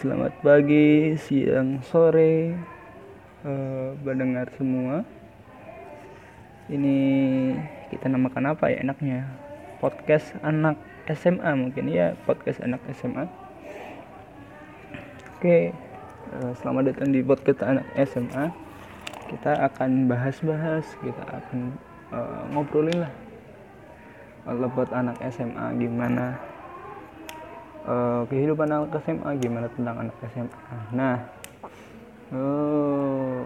selamat pagi, siang, sore, uh, mendengar semua. Ini kita namakan apa ya enaknya? Podcast anak SMA mungkin ya, podcast anak SMA. Oke, uh, selamat datang di podcast anak SMA. Kita akan bahas-bahas, kita akan uh, ngobrolin lah buat anak SMA gimana uh, kehidupan anak SMA gimana tentang anak SMA nah uh,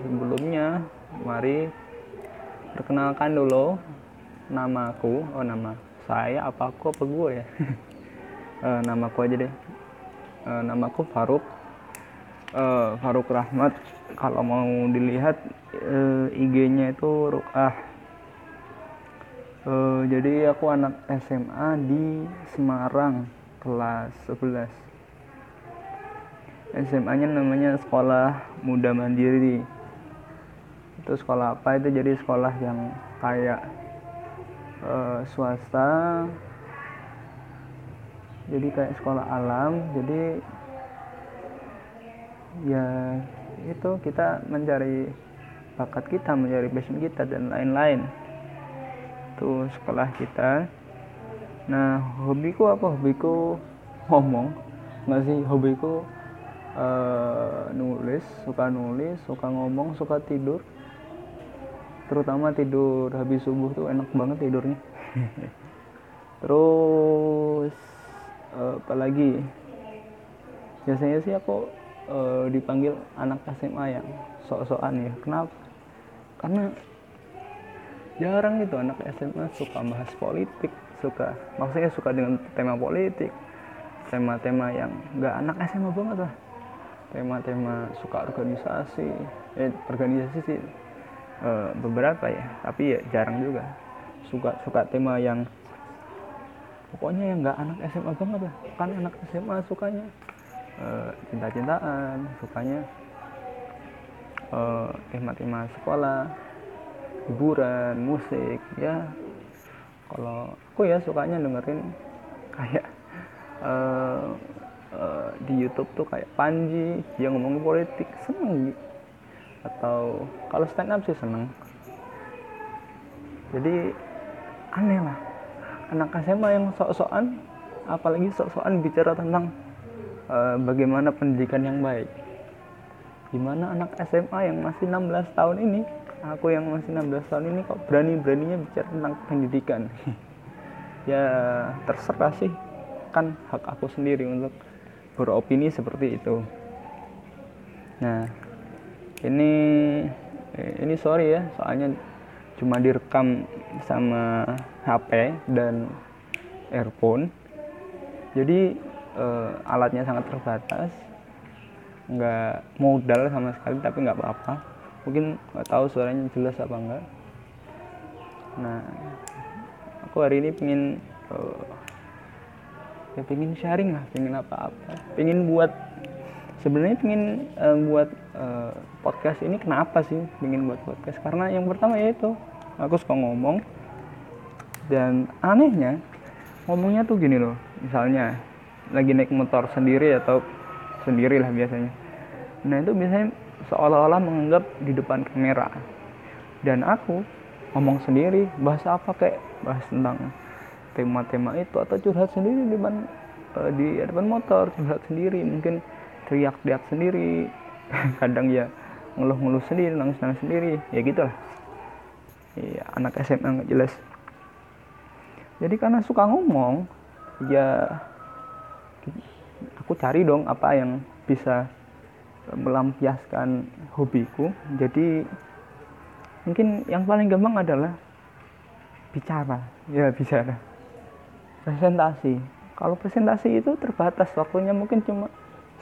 sebelumnya mari perkenalkan dulu namaku oh nama saya apa aku apa gue ya? Uh, namaku aja deh. Uh, namaku Faruk. Uh, Faruk Rahmat. Kalau mau dilihat uh, IG-nya itu Rukah uh, jadi aku anak SMA di Semarang kelas 11 SMA nya namanya sekolah muda mandiri. Itu sekolah apa itu? Jadi sekolah yang kayak uh, swasta. Jadi kayak sekolah alam. Jadi ya itu kita mencari bakat kita mencari passion kita dan lain-lain. Itu sekolah kita nah hobiku apa? Hobiku ngomong. Nggak sih hobiku uh, nulis suka nulis suka ngomong suka tidur. Terutama tidur habis subuh tuh enak banget tidurnya. Terus uh, apalagi biasanya sih aku uh, dipanggil anak SMA yang sok-sokan ya. Kenapa? Karena jarang gitu anak SMA suka bahas politik suka maksudnya suka dengan tema politik tema-tema yang nggak anak SMA banget lah. Tema-tema suka organisasi eh organisasi sih e, beberapa ya tapi ya jarang juga. Suka suka tema yang pokoknya yang nggak anak SMA banget lah. Kan anak SMA sukanya e, cinta-cintaan sukanya eh, tema-tema sekolah hiburan musik ya. Kalau aku ya sukanya dengerin kayak uh, uh, di YouTube tuh kayak Panji yang ngomongin politik seneng. Atau kalau stand up sih seneng. Jadi aneh lah. Anak SMA yang sok-sokan apalagi sok-sokan bicara tentang uh, bagaimana pendidikan yang baik. Gimana anak SMA yang masih 16 tahun ini aku yang masih 16 tahun ini kok berani-beraninya bicara tentang pendidikan. Ya terserah sih. Kan hak aku sendiri untuk beropini seperti itu. Nah ini ini sorry ya soalnya cuma direkam sama HP dan earphone. Jadi eh, alatnya sangat terbatas. Nggak modal sama sekali tapi nggak apa-apa mungkin nggak tahu suaranya jelas apa enggak. Nah aku hari ini pengen uh, ya pengen sharing lah pengen apa-apa. Pengen buat sebenarnya pengen uh, buat uh, podcast ini kenapa sih pengen buat podcast? Karena yang pertama yaitu aku suka ngomong dan anehnya ngomongnya tuh gini loh misalnya lagi naik motor sendiri atau sendiri lah biasanya. Nah itu biasanya seolah-olah menganggap di depan kamera. Dan aku ngomong sendiri bahasa apa kayak bahas tentang tema-tema itu atau curhat sendiri di depan uh, di depan motor curhat sendiri mungkin teriak-teriak sendiri. Kadang ya ngeluh-ngeluh sendiri nangis-nangis sendiri ya gitulah. Ya anak SMA nggak jelas. Jadi karena suka ngomong ya aku cari dong apa yang bisa melampiaskan hobiku. Jadi mungkin yang paling gampang adalah bicara. Ya bicara. Presentasi. Kalau presentasi itu terbatas waktunya mungkin cuma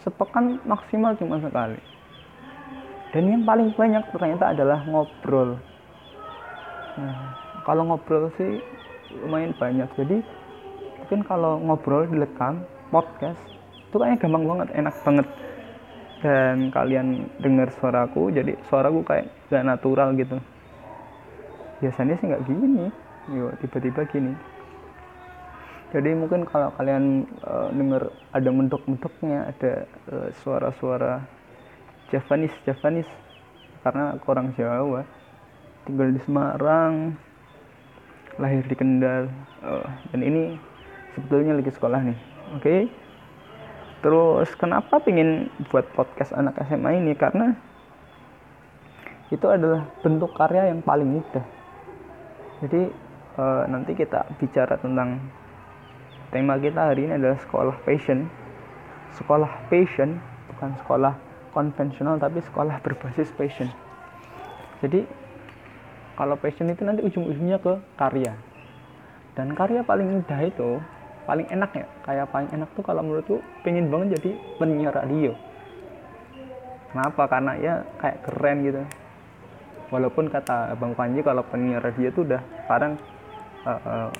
sepekan maksimal cuma sekali. Dan yang paling banyak ternyata adalah ngobrol. Nah kalau ngobrol sih lumayan banyak. Jadi mungkin kalau ngobrol direkam podcast itu kayaknya gampang banget enak banget dan kalian dengar suaraku jadi suaraku kayak gak natural gitu biasanya sih nggak gini yuk tiba-tiba gini jadi mungkin kalau kalian uh, dengar ada mendok-mendoknya ada uh, suara-suara Javanese Javanese karena aku orang Jawa tinggal di Semarang lahir di Kendal uh, dan ini sebetulnya lagi sekolah nih oke okay? Terus kenapa pingin buat podcast anak SMA ini? Karena itu adalah bentuk karya yang paling mudah. Jadi uh, nanti kita bicara tentang tema kita hari ini adalah sekolah passion. Sekolah passion bukan sekolah konvensional tapi sekolah berbasis passion. Jadi kalau passion itu nanti ujung-ujungnya ke karya. Dan karya paling mudah itu paling enak ya. Kayak paling enak tuh kalau menurutku pengen banget jadi penyiar radio. Kenapa? Karena ya kayak keren gitu. Walaupun kata Bang Panji kalau penyiar radio itu udah sekarang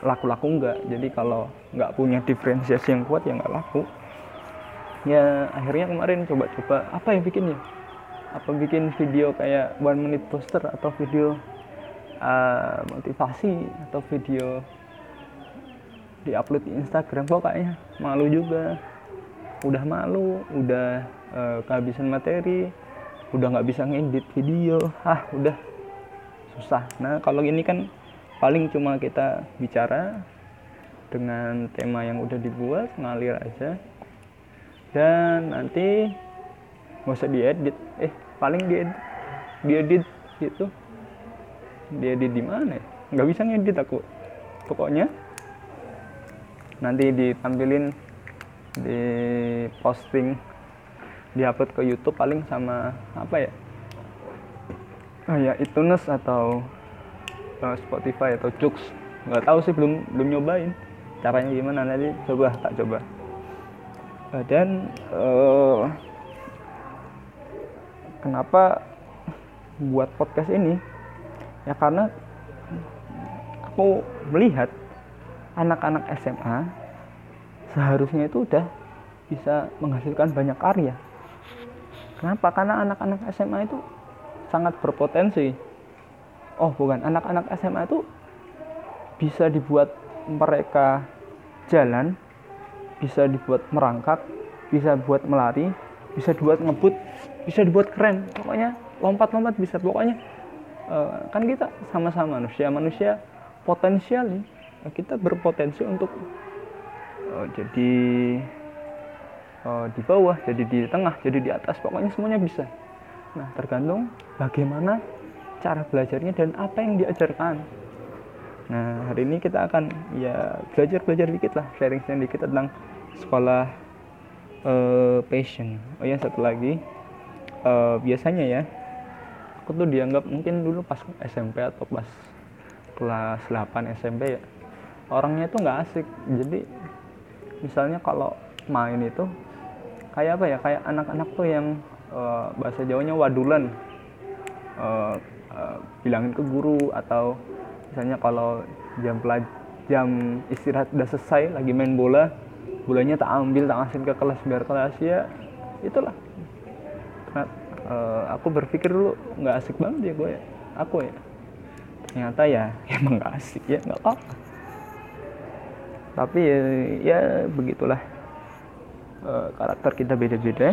laku-laku uh, uh, enggak. Jadi kalau nggak punya diferensiasi yang kuat ya nggak laku. Ya akhirnya kemarin coba-coba apa yang bikinnya? Apa bikin video kayak one minute poster atau video uh, motivasi atau video di upload di Instagram kok kayaknya. Malu juga. Udah malu udah uh, kehabisan materi udah nggak bisa ngedit video. Ah udah. Susah. Nah kalau ini kan paling cuma kita bicara dengan tema yang udah dibuat ngalir aja. Dan nanti nggak usah diedit. Eh paling diedit diedit gitu. Diedit di mana ya? Nggak bisa ngedit aku. Pokoknya nanti ditampilin di posting diupload ke YouTube paling sama apa ya? Oh ya iTunes atau uh, Spotify atau Jux. Nggak tahu sih belum belum nyobain. Caranya gimana? Nanti coba tak coba. Uh, dan uh, kenapa buat podcast ini? Ya karena aku melihat anak-anak SMA seharusnya itu udah bisa menghasilkan banyak karya. Kenapa? Karena anak-anak SMA itu sangat berpotensi. Oh bukan. Anak-anak SMA itu bisa dibuat mereka jalan bisa dibuat merangkak bisa buat melari bisa dibuat ngebut bisa dibuat keren. Pokoknya lompat-lompat bisa. Pokoknya uh, kan kita sama-sama manusia. Manusia potensial nih kita berpotensi untuk uh, jadi uh, di bawah jadi di tengah jadi di atas pokoknya semuanya bisa nah tergantung bagaimana cara belajarnya dan apa yang diajarkan. Nah, hari ini kita akan ya belajar-belajar dikit lah, sharing-sharing dikit tentang sekolah uh, passion. Oh ya, satu lagi. Uh, biasanya ya, aku tuh dianggap mungkin dulu pas SMP atau pas kelas 8 SMP ya, orangnya tuh nggak asik. Jadi, misalnya kalau main itu kayak apa ya, kayak anak-anak tuh yang uh, bahasa Jawanya wadulan. Uh, uh, bilangin ke guru atau misalnya kalau jam pelaj jam istirahat udah selesai lagi main bola bolanya tak ambil tak ngasih ke kelas biar kelas ya itulah karena uh, aku berpikir dulu nggak asik banget ya gue ya aku ya ternyata ya emang nggak asik ya nggak apa tapi ya, ya begitulah. Uh, karakter kita beda-beda.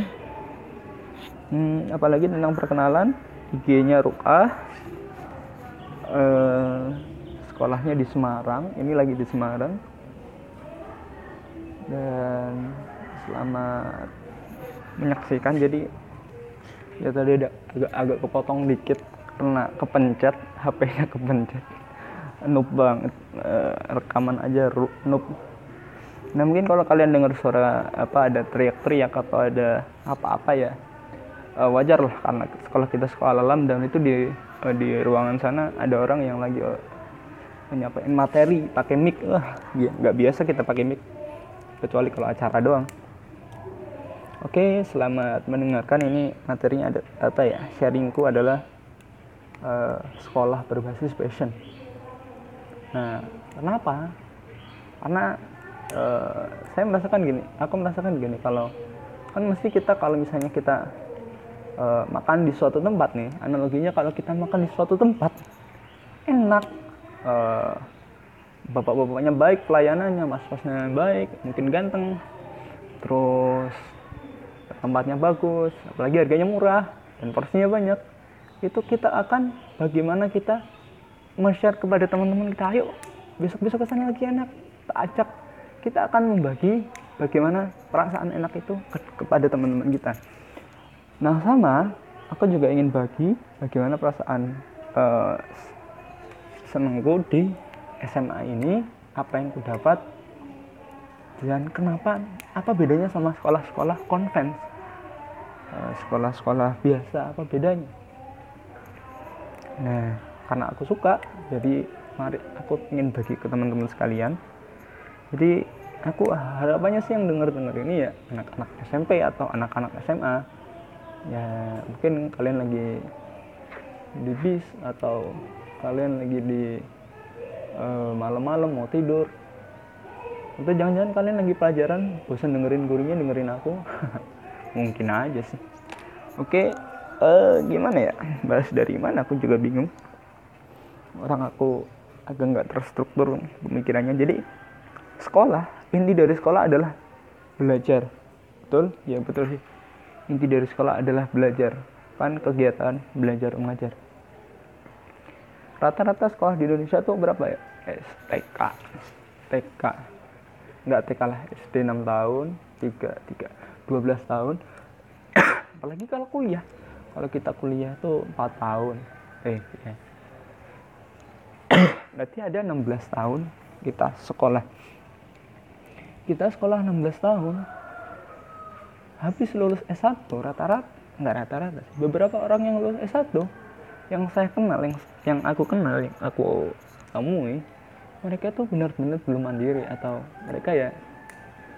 Hmm, apalagi tentang perkenalan IG-nya Rukah eh, sekolahnya di Semarang ini lagi di Semarang. Dan selamat menyaksikan. Jadi ya tadi agak agak kepotong dikit kena kepencet HP-nya kepencet noob banget. Eh, rekaman aja noob. Nah mungkin kalau kalian dengar suara apa ada teriak-teriak atau ada apa-apa ya uh, wajar lah karena sekolah kita sekolah alam dan itu di uh, di ruangan sana ada orang yang lagi uh, menyampaikan materi pakai mic. Wah nggak biasa kita pakai mic kecuali kalau acara doang. Oke selamat mendengarkan. Ini materinya ada apa ya sharingku adalah uh, sekolah berbasis passion nah kenapa? Karena uh, saya merasakan gini aku merasakan gini kalau kan mesti kita kalau misalnya kita uh, makan di suatu tempat nih analoginya kalau kita makan di suatu tempat enak uh, bapak-bapaknya baik pelayanannya mas-masnya baik mungkin ganteng terus tempatnya bagus apalagi harganya murah dan porsinya banyak itu kita akan bagaimana kita share kepada teman-teman kita ayo besok-besok ke sana lagi enak kita ajak. Kita akan membagi bagaimana perasaan enak itu ke kepada teman-teman kita. Nah sama aku juga ingin bagi bagaimana perasaan uh, senengku di SMA ini apa yang ku dapat dan kenapa apa bedanya sama sekolah-sekolah konven eh, sekolah-sekolah biasa apa bedanya? Nah karena aku suka jadi mari aku ingin bagi ke teman-teman sekalian. Jadi aku harapannya sih yang denger denger ini ya anak-anak SMP atau anak-anak SMA ya mungkin kalian lagi di bis atau kalian lagi di uh, malam-malam mau tidur. Atau jangan-jangan kalian lagi pelajaran bosan dengerin gurunya dengerin aku. Mungkin aja sih. Oke uh, gimana ya? Bahas dari mana? Aku juga bingung orang aku agak nggak terstruktur pemikirannya. Jadi sekolah inti dari sekolah adalah belajar. Betul? Ya betul sih. Inti dari sekolah adalah belajar. Kan kegiatan belajar mengajar. Rata-rata sekolah di Indonesia tuh berapa ya? STK TK nggak TK lah. SD 6 tahun 3 3 12 tahun. Apalagi kalau kuliah. Kalau kita kuliah tuh 4 tahun. Eh ya. Berarti ada 16 tahun kita sekolah. Kita sekolah 16 tahun habis lulus S1 rata-rata nggak rata-rata beberapa orang yang lulus S1 yang saya kenal yang yang aku kenal yang aku temui mereka tuh benar-benar belum mandiri atau mereka ya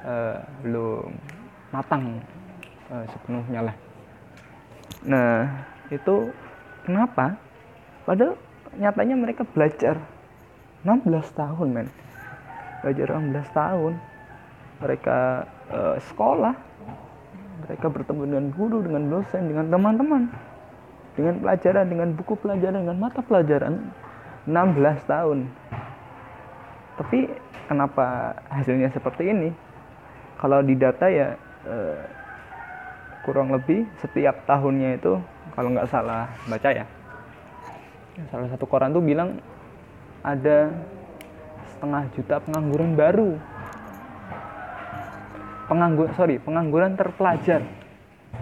uh, belum matang uh, sepenuhnya lah. Nah itu kenapa? Padahal nyatanya mereka belajar 16 tahun men. Belajar 16 tahun. Mereka uh, sekolah. Mereka bertemu dengan guru dengan dosen dengan teman-teman. Dengan pelajaran dengan buku pelajaran dengan mata pelajaran. 16 tahun. Tapi kenapa hasilnya seperti ini? Kalau di data ya eh, kurang lebih setiap tahunnya itu kalau nggak salah baca ya. Salah satu koran tuh bilang ada setengah juta pengangguran baru. Penganggur sorry pengangguran terpelajar.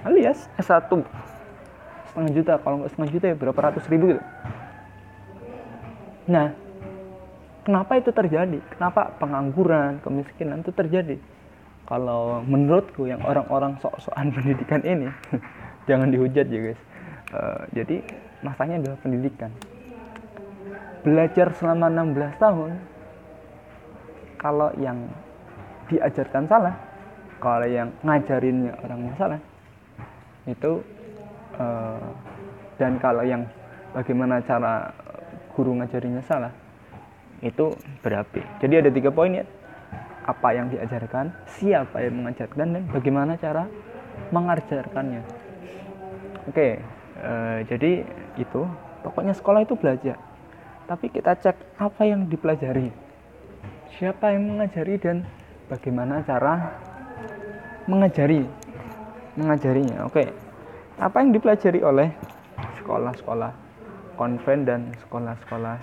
Alias S1 setengah juta kalau nggak setengah juta ya berapa ratus ribu gitu. Nah kenapa itu terjadi? Kenapa pengangguran kemiskinan itu terjadi? Kalau menurutku yang orang-orang sok-sokan pendidikan ini jangan dihujat ya guys. Uh, jadi masanya adalah pendidikan belajar selama 16 tahun kalau yang diajarkan salah kalau yang ngajarinnya orang salah itu Eh, dan kalau yang bagaimana cara guru ngajarinya salah itu berapi. Jadi ada tiga poin ya. Apa yang diajarkan siapa yang mengajarkan dan bagaimana cara mengajarkannya. Oke uh, jadi itu. Pokoknya sekolah itu belajar tapi kita cek apa yang dipelajari. Siapa yang mengajari dan bagaimana cara mengajari mengajarinya. Oke apa yang dipelajari oleh sekolah-sekolah konven dan sekolah-sekolah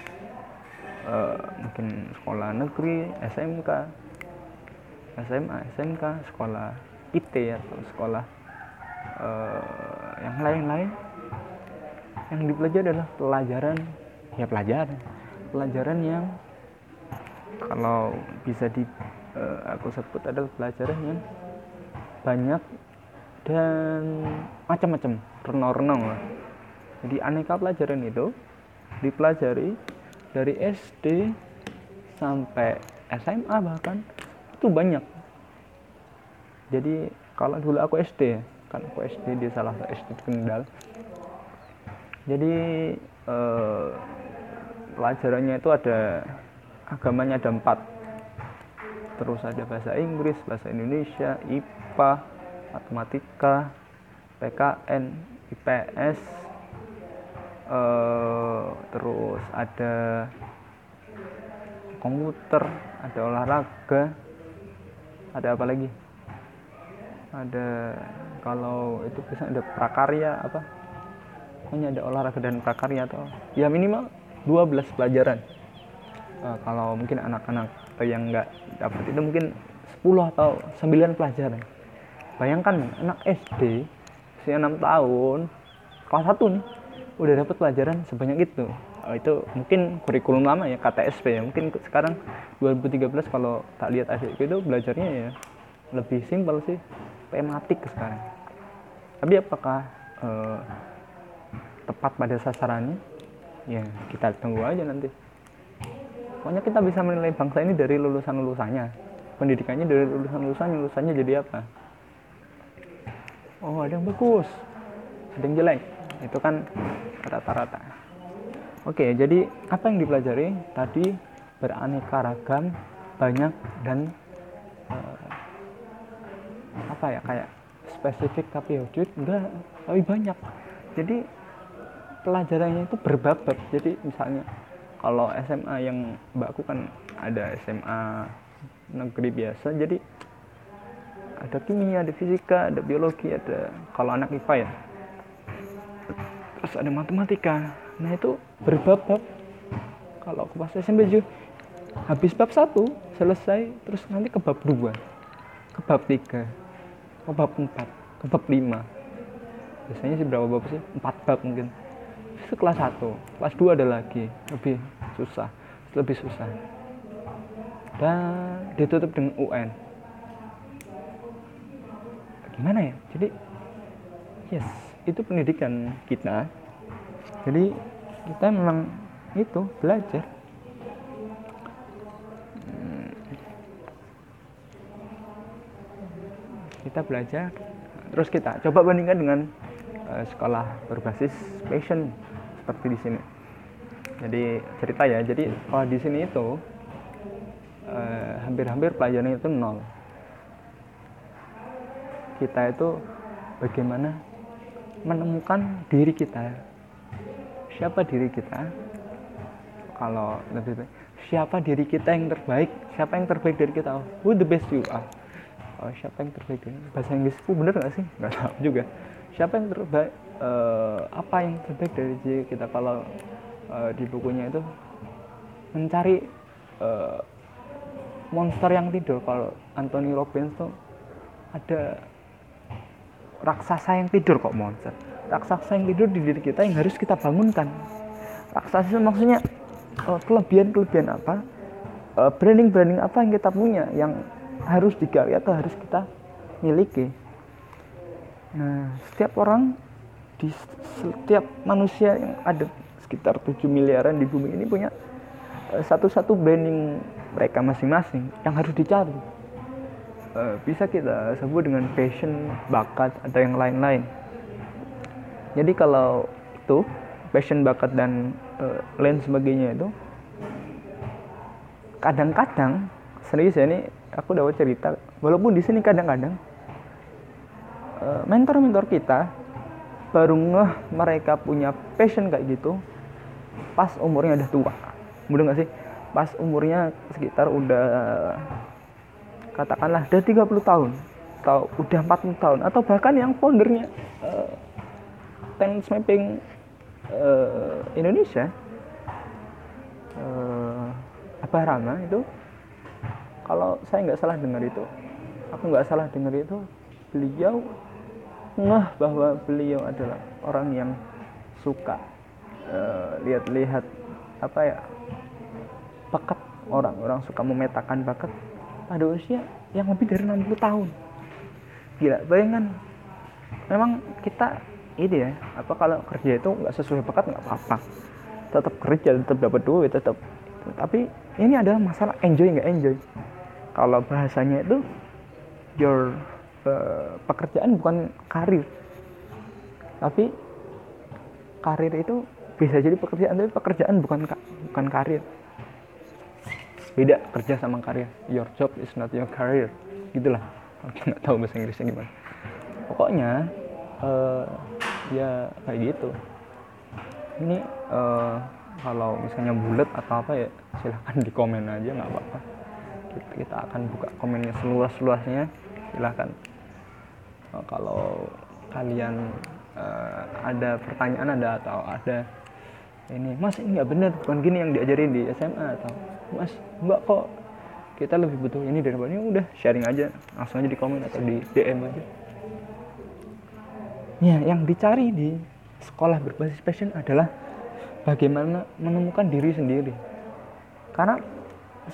uh, mungkin sekolah negeri, SMK, SMA, SMK, sekolah IT atau sekolah uh, yang lain-lain. Yang dipelajari adalah pelajaran ya pelajaran. Pelajaran yang kalau bisa di uh, aku sebut adalah pelajaran yang banyak dan macam-macam renang-renang lah. Jadi aneka pelajaran itu dipelajari dari SD sampai SMA bahkan itu banyak. Jadi kalau dulu aku SD kan aku SD di salah satu SD Kendal. Jadi eh, pelajarannya itu ada agamanya ada empat. Terus ada bahasa Inggris bahasa Indonesia IPA matematika PKN IPS eh, terus ada komputer ada olahraga ada apa lagi? Ada kalau itu bisa ada prakarya apa? Hanya ada olahraga dan prakarya atau ya minimal 12 pelajaran. Uh, kalau mungkin anak-anak yang nggak dapat itu mungkin 10 atau 9 pelajaran. Bayangkan anak SD usia 6 tahun kelas 1 nih udah dapat pelajaran sebanyak itu. Oh, itu mungkin kurikulum lama ya KTSP ya. Mungkin sekarang 2013 kalau tak lihat adikku itu belajarnya ya lebih simpel sih tematik sekarang. Tapi apakah uh, tepat pada sasarannya ya kita tunggu aja nanti. Pokoknya kita bisa menilai bangsa ini dari lulusan lulusannya pendidikannya dari lulusan lulusannya lulusannya jadi apa? Oh ada yang bagus. Ada yang jelek. Itu kan rata-rata. Oke jadi apa yang dipelajari? Tadi beraneka ragam banyak dan uh, apa ya kayak spesifik tapi ya enggak tapi banyak. Jadi pelajarannya itu berbab-bab jadi misalnya kalau SMA yang mbakku kan ada SMA negeri biasa jadi ada kimia, ada fisika, ada biologi, ada kalau anak IPA ya. Terus ada matematika. Nah itu berbab-bab. Kalau aku pas SMP juga habis bab satu selesai terus nanti ke bab dua, ke bab tiga, ke bab empat, ke bab lima. Biasanya sih berapa bab sih? Empat bab mungkin. Itu kelas satu, kelas dua ada lagi. Lebih susah, lebih susah. Dan ditutup dengan UN gimana ya? Jadi yes itu pendidikan kita. Jadi kita memang itu belajar. Hmm. kita belajar. Terus kita coba bandingkan dengan uh, sekolah berbasis passion seperti di sini. Jadi cerita ya. Jadi kalau di sini itu eh, hampir-hampir uh, pelajaran itu nol. Kita itu bagaimana menemukan diri kita. Siapa diri kita? Kalau lebih baik siapa diri kita yang terbaik? Siapa yang terbaik dari kita? Who the best you are? Oh, siapa yang terbaik? Dari bahasa Inggrisku bener gak sih? Nggak tahu juga siapa yang terbaik uh, apa yang terbaik dari diri kita kalau uh, di bukunya itu mencari uh, monster yang tidur. Kalau Anthony Robbins tuh ada raksasa yang tidur kok monster. Raksasa yang tidur di diri kita yang harus kita bangunkan. Raksasa itu maksudnya uh, kelebihan-kelebihan apa? Uh, branding-branding apa yang kita punya yang harus digali atau harus kita miliki nah setiap orang di setiap manusia yang ada sekitar 7 miliaran di bumi ini punya uh, satu-satu branding mereka masing-masing yang harus dicari uh, bisa kita sebut dengan passion, bakat atau yang lain-lain. Jadi kalau itu passion, bakat dan uh, lain sebagainya itu kadang-kadang serius ya ini aku dapat cerita walaupun di sini kadang-kadang mentor-mentor kita baru ngeh mereka punya passion kayak gitu pas umurnya udah tua. Mudah nggak sih? Pas umurnya sekitar udah katakanlah udah 30 tahun atau udah 40 tahun atau bahkan yang foundernya uh, Tennis Mapping uh, Indonesia uh, Abah Rama itu kalau saya nggak salah dengar itu aku nggak salah dengar itu beliau ngeh bahwa beliau adalah orang yang suka lihat-lihat uh, apa ya bakat. Orang orang suka memetakan bakat. Pada usia yang lebih dari 60 tahun. Gila bayangan. Memang kita ini ya apa kalau kerja itu nggak sesuai bakat nggak apa-apa. Tetap kerja tetap dapat duit tetap. Tapi ini adalah masalah enjoy nggak enjoy. Kalau bahasanya itu your pekerjaan bukan karir. Tapi karir itu bisa jadi pekerjaan tapi pekerjaan bukan bukan karir. Beda kerja sama karya your job is not your career. Gitulah. Aku nggak tahu bahasa Inggrisnya gimana. Pokoknya uh, ya kayak gitu. Ini uh, kalau misalnya bulat atau apa ya silahkan di komen aja nggak apa-apa. Kita akan buka komennya seluas-luasnya. Silahkan uh, kalau kalian uh, ada pertanyaan ada atau ada ini mas ini nggak benar bukan gini yang diajarin di SMA atau mas mbak kok kita lebih butuh ini daripada ini. Udah sharing aja langsung aja di komen atau di DM aja. Ya yang dicari di sekolah berbasis passion adalah bagaimana menemukan diri sendiri. Karena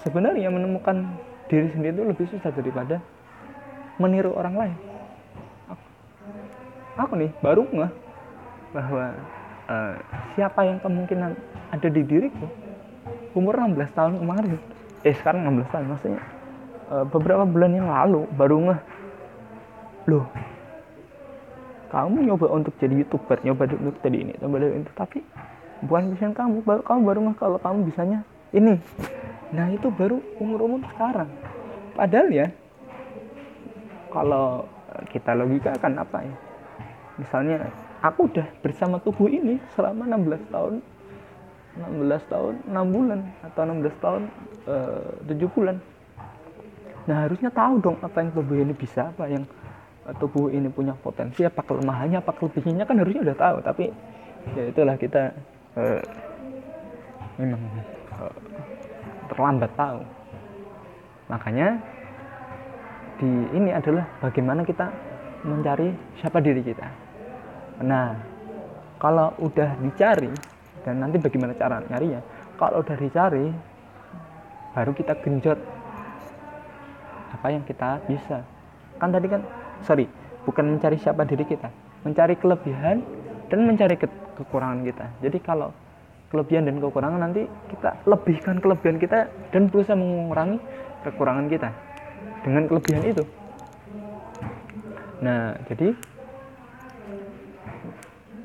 sebenarnya menemukan diri sendiri itu lebih susah daripada meniru orang lain aku nih baru nggak bahwa uh, siapa yang kemungkinan ada di diriku? Umur 16 tahun kemarin. Eh sekarang 16 tahun maksudnya uh, beberapa bulan yang lalu baru nggak loh kamu nyoba untuk jadi youtuber nyoba untuk jadi ini nyoba jadi itu tapi bukan passion kamu. Baru kamu baru nggak kalau kamu bisanya ini. Nah itu baru umur umur sekarang. Padahal ya kalau kita logika kan apa ya misalnya aku udah bersama tubuh ini selama 16 tahun. 16 tahun 6 bulan atau 16 tahun eh, 7 bulan. Nah harusnya tahu dong apa yang tubuh ini bisa apa yang eh, tubuh ini punya potensi apa kelemahannya apa kelebihannya. Kan harusnya udah tahu tapi ya itulah kita eh, memang eh, terlambat tahu. Makanya di ini adalah bagaimana kita mencari siapa diri kita Nah, kalau udah dicari dan nanti bagaimana cara nyarinya? Kalau udah dicari, baru kita genjot apa yang kita bisa. Kan tadi kan, sorry, bukan mencari siapa diri kita, mencari kelebihan dan mencari ke kekurangan kita. Jadi kalau kelebihan dan kekurangan nanti kita lebihkan kelebihan kita dan berusaha mengurangi kekurangan kita dengan kelebihan itu. Nah, jadi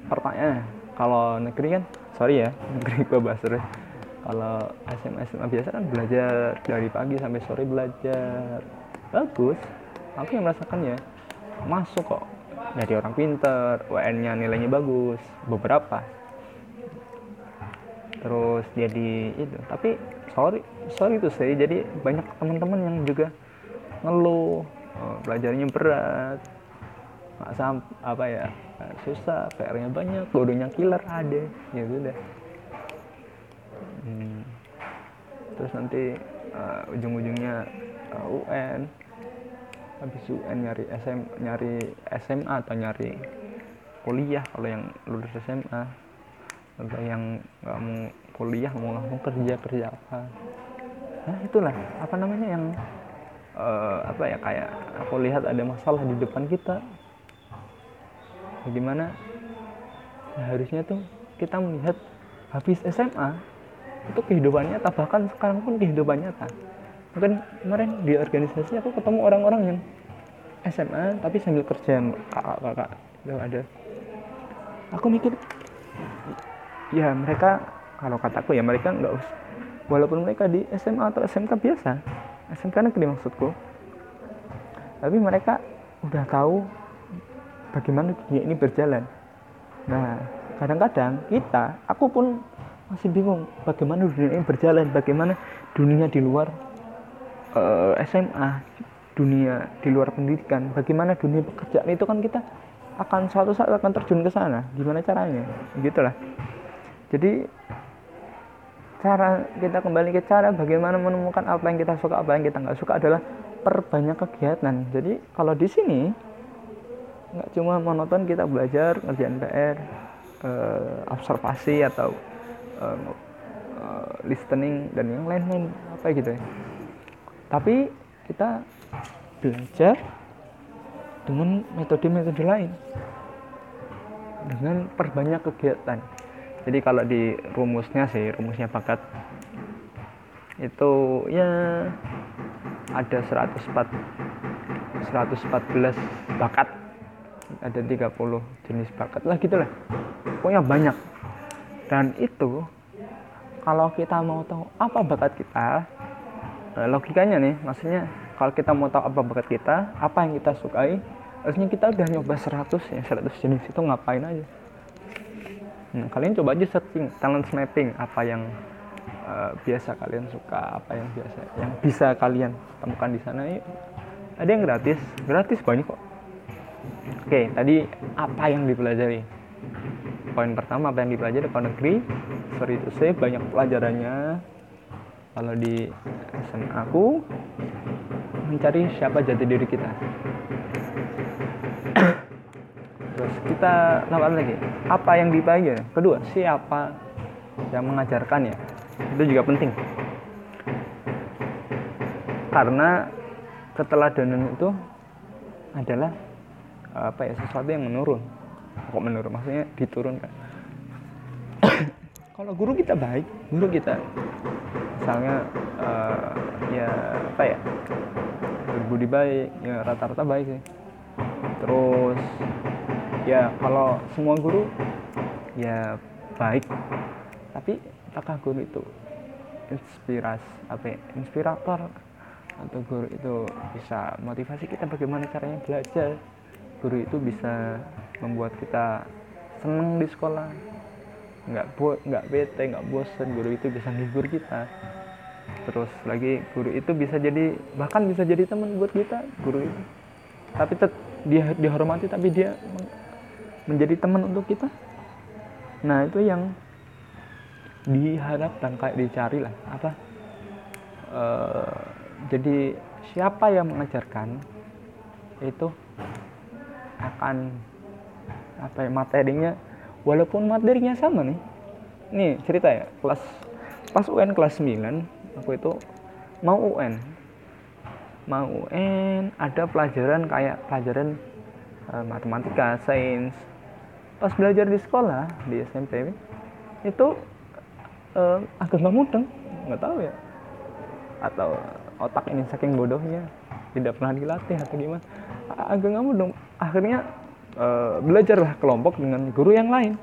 pertanyaan kalau negeri kan sorry ya negeri gue bahas terus kalau SMA SMA biasa kan belajar dari pagi sampai sore belajar. Bagus aku yang merasakannya. Masuk kok dari orang pinter UN-nya nilainya bagus beberapa. Terus jadi itu tapi sorry sorry itu sih jadi banyak teman-teman yang juga ngeluh oh, belajarnya berat nggak sam apa ya susah PR-nya banyak bodohnya killer ada. Ya sudah. Hmm. terus nanti uh, ujung-ujungnya uh, eh, UN habis UN nyari SM nyari SMA atau nyari kuliah kalau yang lulus SMA atau yang nggak mau kuliah mau langsung kerja kerja apa. Nah itulah apa namanya yang uh, apa ya kayak aku lihat ada masalah di depan kita bagaimana nah, harusnya tuh kita melihat habis SMA itu kehidupan nyata. Bahkan sekarang pun kehidupan nyata. Mungkin kemarin di organisasi aku ketemu orang-orang yang SMA tapi sambil kerja kakak-kakak. Itu ada. Aku mikir ya mereka kalau kataku ya mereka nggak usah walaupun mereka di SMA atau SMK biasa. SMK negeri maksudku. Tapi mereka udah tahu bagaimana dunia ini berjalan. Nah, kadang-kadang kita, aku pun masih bingung bagaimana dunia ini berjalan, bagaimana dunia di luar uh, eh, SMA, dunia di luar pendidikan, bagaimana dunia pekerjaan itu kan kita akan suatu saat akan terjun ke sana. Gimana caranya? Gitulah. Jadi cara kita kembali ke cara bagaimana menemukan apa yang kita suka, apa yang kita nggak suka adalah perbanyak kegiatan. Jadi kalau di sini nggak cuma monoton kita belajar ngerjain PR uh, eh, observasi atau uh, uh, listening dan yang lain-lain apa gitu ya. Tapi kita belajar dengan metode-metode lain. Dengan perbanyak kegiatan. Jadi kalau di rumusnya sih rumusnya bakat itu ya ada 104 114 bakat ada 30 jenis bakat lah gitulah. Pokoknya banyak. Dan itu kalau kita mau tahu apa bakat kita eh, logikanya nih maksudnya kalau kita mau tahu apa bakat kita apa yang kita sukai harusnya kita udah nyoba 100 ya 100 jenis itu ngapain aja. Nah, kalian coba aja searching talent mapping apa yang uh, biasa kalian suka apa yang biasa yang bisa kalian temukan di sana ya, ada yang gratis gratis banyak kok oke tadi apa yang dipelajari? Poin pertama apa yang dipelajari? Kalau negeri. Sorry itu saya banyak pelajarannya. Kalau di SMA aku mencari siapa jati diri kita. Terus kita lawan lagi. Apa yang dipelajari? Kedua siapa yang mengajarkan ya? Itu juga penting. Karena keteladanan itu adalah apa ya sesuatu yang menurun. Kok menurun? Maksudnya diturunkan kalau guru kita baik guru kita misalnya uh, ya apa ya berbudi baik ya rata-rata baik sih. Terus ya kalau semua guru ya baik. Tapi apakah guru itu inspirasi apa ya, inspirator? Atau guru itu bisa motivasi kita bagaimana caranya belajar guru itu bisa membuat kita senang di sekolah. Nggak buat nggak bete nggak bosan guru itu bisa menghibur kita. Terus lagi guru itu bisa jadi bahkan bisa jadi teman buat kita guru itu. Tapi tet, dia dihormati tapi dia menjadi teman untuk kita. Nah itu yang diharapkan kayak dicari lah apa e, jadi siapa yang mengajarkan itu akan apa ya materinya walaupun materinya sama nih. Nih cerita ya kelas pas UN kelas 9 aku itu mau UN mau UN ada pelajaran kayak pelajaran uh, matematika sains. Pas belajar di sekolah di SMP itu uh, agak nggak mudeng nggak tahu ya. Atau otak ini saking bodohnya tidak pernah dilatih atau gimana. Agak nggak mudeng akhirnya uh, belajarlah kelompok dengan guru yang lain.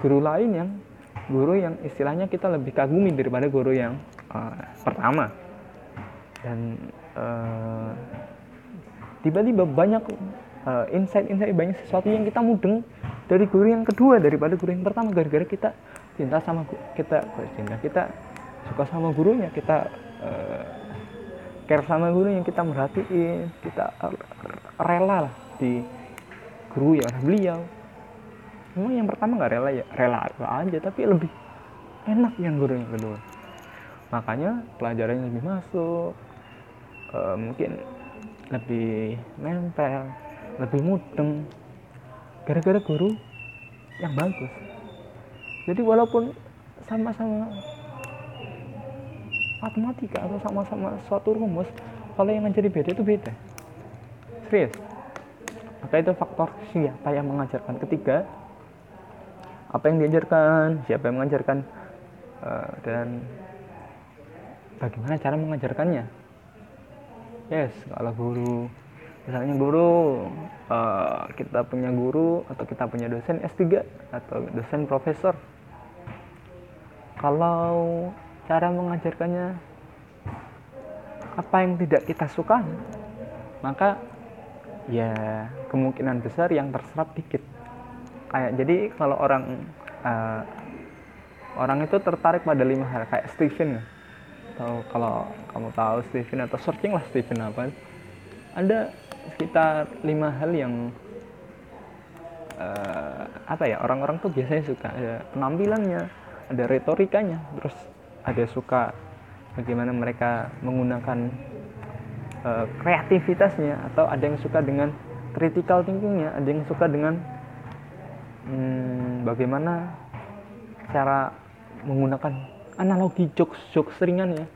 Guru lain yang guru yang istilahnya kita lebih kagumi daripada guru yang uh, pertama. Dan uh, tiba-tiba banyak insight-insight banyak sesuatu yang kita mudeng dari guru yang kedua daripada guru yang pertama. Gara-gara kita cinta sama kita cinta? Kita suka sama gurunya kita uh, care sama gurunya kita merhatiin kita rela lah di guru ya beliau. Memang yang pertama nggak rela ya rela aja tapi lebih enak yang guru yang kedua. Makanya pelajarannya lebih masuk e, mungkin lebih nempel lebih mudeng gara-gara guru yang bagus. Jadi walaupun sama-sama matematika atau sama-sama suatu rumus kalau yang menjadi beda itu beda serius maka itu faktor siapa yang mengajarkan? Ketiga apa yang diajarkan siapa yang mengajarkan uh, dan bagaimana cara mengajarkannya? Yes kalau guru misalnya guru uh, kita punya guru atau kita punya dosen S3 atau dosen profesor. Kalau cara mengajarkannya apa yang tidak kita suka maka ya kemungkinan besar yang terserap dikit. Kayak jadi kalau orang uh, orang itu tertarik pada lima hal kayak Stephen. Atau kalau kamu tahu Stephen atau searching lah Stephen apa. Ada sekitar lima hal yang uh, apa ya orang-orang tuh biasanya suka. Ada penampilannya ada retorikanya terus ada suka bagaimana mereka menggunakan uh, kreativitasnya atau ada yang suka dengan critical thinkingnya ada yang suka dengan hmm, bagaimana cara menggunakan analogi jokes jokes ringan ya.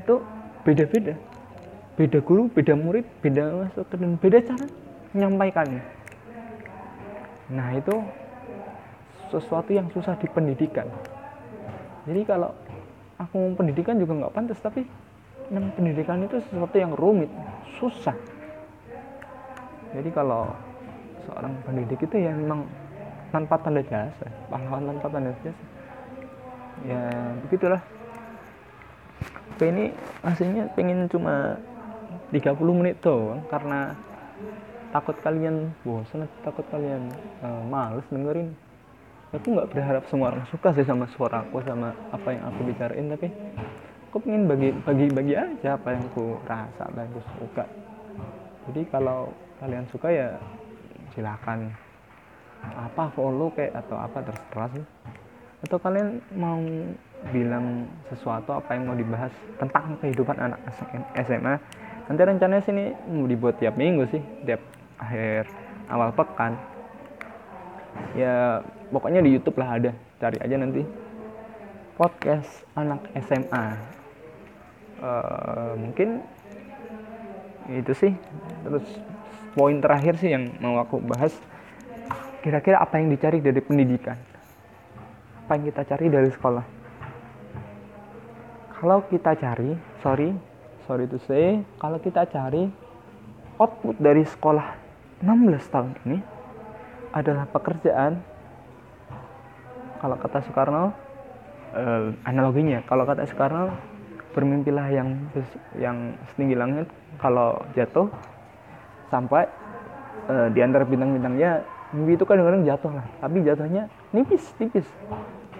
Itu beda-beda. Beda guru beda murid beda masuk dan beda cara menyampaikannya. Nah itu sesuatu yang susah di pendidikan. Jadi kalau aku pendidikan juga nggak pantas tapi yang pendidikan itu sesuatu yang rumit susah. Jadi kalau seorang pendidik itu ya memang tanpa tanda jasa pahlawan tanpa tanda jasa. Ya begitulah. Oke ini aslinya pengen cuma 30 menit tuh karena takut kalian bosan takut kalian uh, males dengerin. Aku nggak berharap semua orang suka sih sama suara aku sama apa yang aku bicarain tapi aku pengen bagi bagi bagi aja apa yang aku rasa dan suka. Jadi kalau kalian suka ya silakan. Apa follow kayak atau apa terserah sih. Atau kalian mau bilang sesuatu apa yang mau dibahas tentang kehidupan anak SMA nanti rencananya sini mau dibuat tiap minggu sih tiap akhir awal pekan. Ya pokoknya di YouTube lah ada. Cari aja nanti. Podcast anak SMA eh, mungkin itu sih. Terus poin terakhir sih yang mau aku bahas kira-kira apa yang dicari dari pendidikan? Apa yang kita cari dari sekolah? Kalau kita cari sorry sorry to say kalau kita cari output dari sekolah 16 tahun ini adalah pekerjaan kalau kata Soekarno eh, analoginya kalau kata Soekarno bermimpilah yang yang setinggi langit. Kalau jatuh sampai eh, di antara bintang-bintangnya mimpi itu kadang-kadang jatuh lah. Tapi jatuhnya nipis tipis.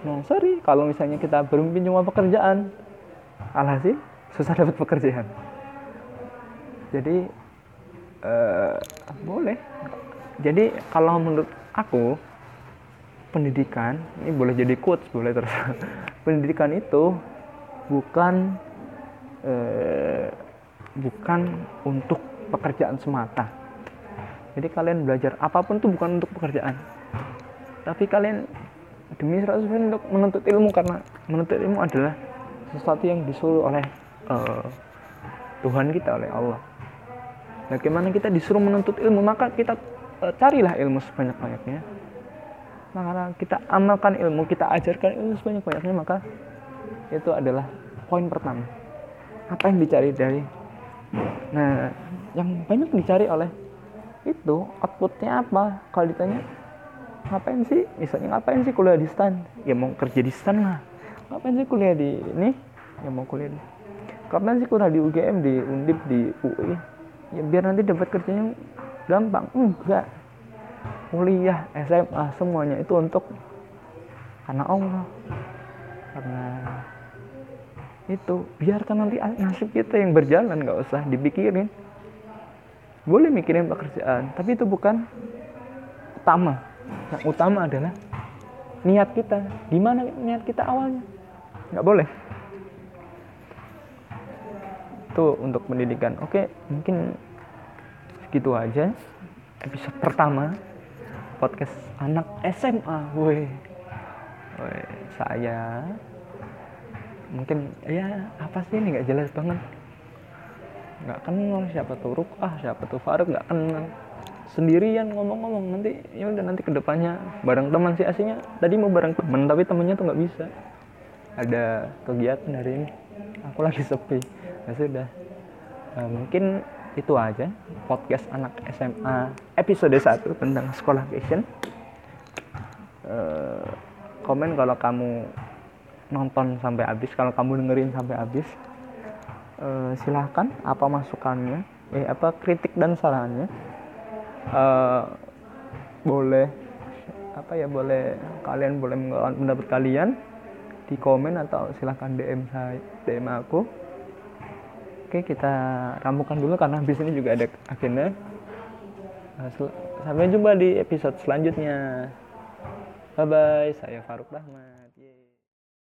Nah sorry kalau misalnya kita bermimpi cuma pekerjaan alhasil susah dapat pekerjaan. Jadi uh, boleh. Jadi kalau menurut aku pendidikan ini boleh jadi quotes boleh terus. Pendidikan itu bukan uh, bukan untuk pekerjaan semata. Jadi kalian belajar apa pun itu bukan untuk pekerjaan. Tapi kalian demi 100% untuk menuntut ilmu karena menuntut ilmu adalah sesuatu yang disuruh oleh uh, Tuhan kita oleh Allah. Bagaimana kita disuruh menuntut ilmu maka kita uh, carilah ilmu sebanyak-banyaknya. Maka kita amalkan ilmu kita ajarkan ilmu sebanyak-banyaknya maka itu adalah poin pertama apa yang dicari dari? Nah yang banyak dicari oleh itu outputnya apa? Kalau ditanya ngapain sih? Misalnya ngapain sih kuliah di stan? Ya mau kerja di stan lah. Ngapain sih kuliah di ini? Ya mau kuliah di kapan sih kuliah di UGM di Undip di UI ya biar nanti dapat kerjanya gampang. Enggak. Kuliah SMA semuanya itu untuk karena Allah. Karena itu biarkan nanti nasib kita yang berjalan nggak usah dipikirin. Boleh mikirin pekerjaan tapi itu bukan utama. Yang utama adalah niat kita. Gimana niat kita awalnya? Nggak boleh. Itu untuk pendidikan. Oke mungkin segitu aja episode pertama podcast anak SMA woi saya mungkin ya apa sih ini? Nggak jelas banget. Nggak kenal siapa tuh Rukah siapa tuh Faruk nggak kenal. Sendirian ngomong-ngomong nanti ya udah nanti ke depannya bareng teman sih aslinya tadi mau bareng teman tapi temennya tuh nggak bisa. Ada kegiatan hari ini. Aku lagi sepi. Ya sudah. Uh, mungkin itu aja podcast anak SMA episode 1 tentang sekolah fashion. Uh, komen kalau kamu nonton sampai habis. Kalau kamu dengerin sampai habis uh, silahkan apa masukannya? Eh apa kritik dan sarannya? Uh, boleh apa ya boleh kalian boleh pendapat kalian di komen atau silahkan DM saya DM aku. Oke kita ramukan dulu karena habis ini juga ada agenda. Uh, sampai jumpa di episode selanjutnya. Bye bye saya Faruk Rahmat Yeay.